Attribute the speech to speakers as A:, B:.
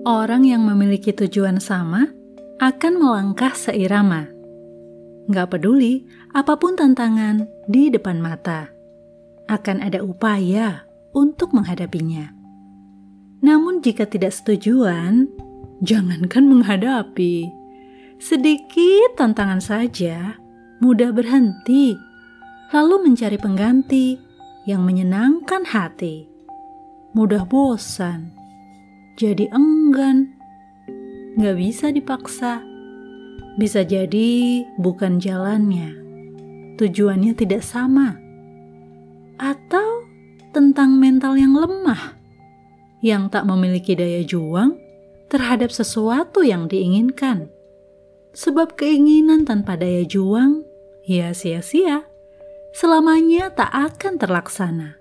A: Orang yang memiliki tujuan sama akan melangkah seirama. Gak peduli apa pun tantangan di depan mata, akan ada upaya untuk menghadapinya. Namun jika tidak setujuan, jangankan menghadapi. Sedikit tantangan saja, mudah berhenti, lalu mencari pengganti yang menyenangkan hati. Mudah bosan, jadi enggan. Gak bisa dipaksa. Bisa jadi bukan jalannya. Tujuannya tidak sama. Atau tentang mental yang lemah. Yang tak memiliki daya juang terhadap sesuatu yang diinginkan. Sebab keinginan tanpa daya juang, ya sia-sia. Selamanya tak akan terlaksana.